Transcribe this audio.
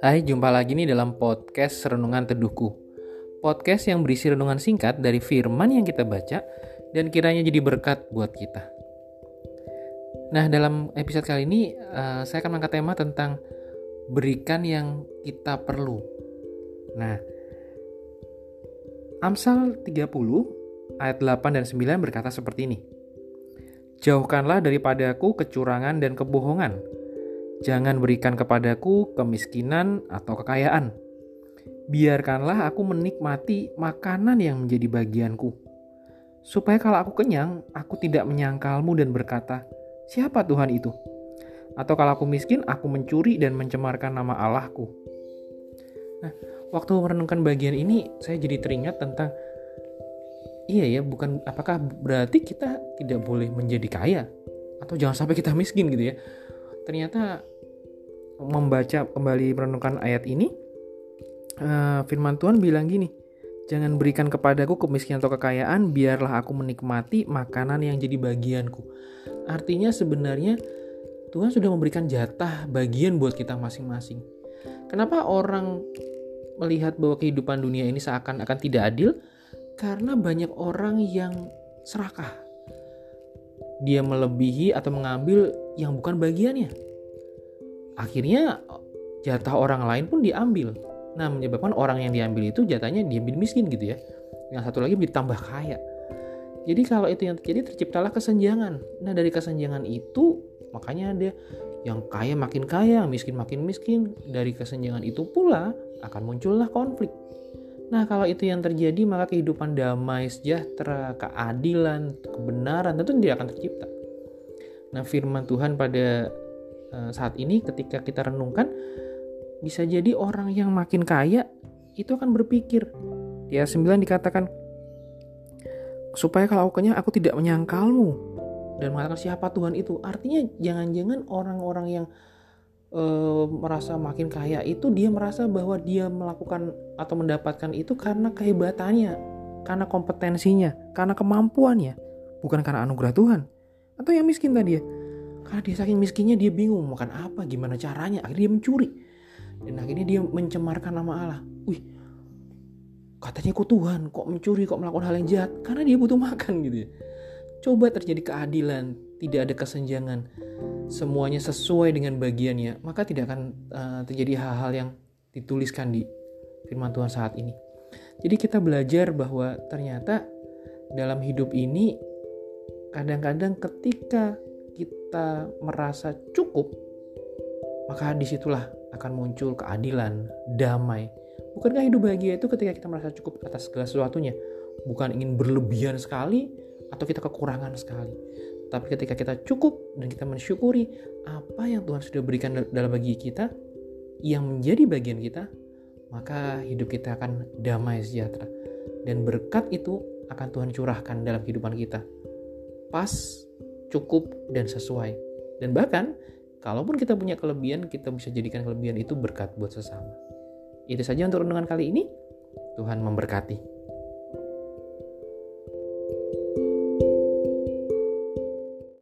Hai, jumpa lagi nih dalam podcast Renungan Teduhku. Podcast yang berisi renungan singkat dari firman yang kita baca dan kiranya jadi berkat buat kita. Nah, dalam episode kali ini uh, saya akan mengangkat tema tentang berikan yang kita perlu. Nah, Amsal 30 ayat 8 dan 9 berkata seperti ini. Jauhkanlah daripadaku kecurangan dan kebohongan Jangan berikan kepadaku kemiskinan atau kekayaan. Biarkanlah aku menikmati makanan yang menjadi bagianku. Supaya kalau aku kenyang, aku tidak menyangkalmu dan berkata, siapa Tuhan itu? Atau kalau aku miskin, aku mencuri dan mencemarkan nama Allahku. Nah, waktu merenungkan bagian ini, saya jadi teringat tentang iya ya, bukan apakah berarti kita tidak boleh menjadi kaya? Atau jangan sampai kita miskin gitu ya? Ternyata membaca kembali merenungkan ayat ini uh, firman Tuhan bilang gini jangan berikan kepadaku kemiskinan atau kekayaan biarlah aku menikmati makanan yang jadi bagianku. Artinya sebenarnya Tuhan sudah memberikan jatah bagian buat kita masing-masing. Kenapa orang melihat bahwa kehidupan dunia ini seakan-akan tidak adil karena banyak orang yang serakah dia melebihi atau mengambil yang bukan bagiannya. Akhirnya jatah orang lain pun diambil. Nah, menyebabkan orang yang diambil itu jatahnya diambil miskin gitu ya. Yang satu lagi ditambah kaya. Jadi kalau itu yang terjadi terciptalah kesenjangan. Nah, dari kesenjangan itu makanya ada yang kaya makin kaya, miskin makin miskin. Dari kesenjangan itu pula akan muncullah konflik. Nah, kalau itu yang terjadi, maka kehidupan damai, sejahtera, keadilan, kebenaran tentu tidak akan tercipta. Nah, firman Tuhan pada uh, saat ini ketika kita renungkan bisa jadi orang yang makin kaya itu akan berpikir. Ya 9 dikatakan supaya kalau aku aku tidak menyangkalmu dan mengatakan siapa Tuhan itu. Artinya jangan-jangan orang-orang yang uh, merasa makin kaya itu dia merasa bahwa dia melakukan atau mendapatkan itu karena kehebatannya, karena kompetensinya, karena kemampuannya, bukan karena anugerah Tuhan. Atau yang miskin tadi ya. Karena dia saking miskinnya dia bingung makan apa, gimana caranya. Akhirnya dia mencuri. Dan akhirnya dia mencemarkan nama Allah. Wih, katanya kok Tuhan, kok mencuri, kok melakukan hal yang jahat. Karena dia butuh makan gitu ya. Coba terjadi keadilan, tidak ada kesenjangan. Semuanya sesuai dengan bagiannya. Maka tidak akan uh, terjadi hal-hal yang dituliskan di firman Tuhan saat ini. Jadi kita belajar bahwa ternyata dalam hidup ini kadang-kadang ketika kita merasa cukup, maka di situlah akan muncul keadilan, damai. Bukankah hidup bahagia itu ketika kita merasa cukup atas segala sesuatunya? Bukan ingin berlebihan sekali atau kita kekurangan sekali. Tapi ketika kita cukup dan kita mensyukuri apa yang Tuhan sudah berikan dalam bagi kita, yang menjadi bagian kita, maka hidup kita akan damai sejahtera. Dan berkat itu akan Tuhan curahkan dalam kehidupan kita pas, cukup, dan sesuai. Dan bahkan, kalaupun kita punya kelebihan, kita bisa jadikan kelebihan itu berkat buat sesama. Itu saja untuk renungan kali ini. Tuhan memberkati.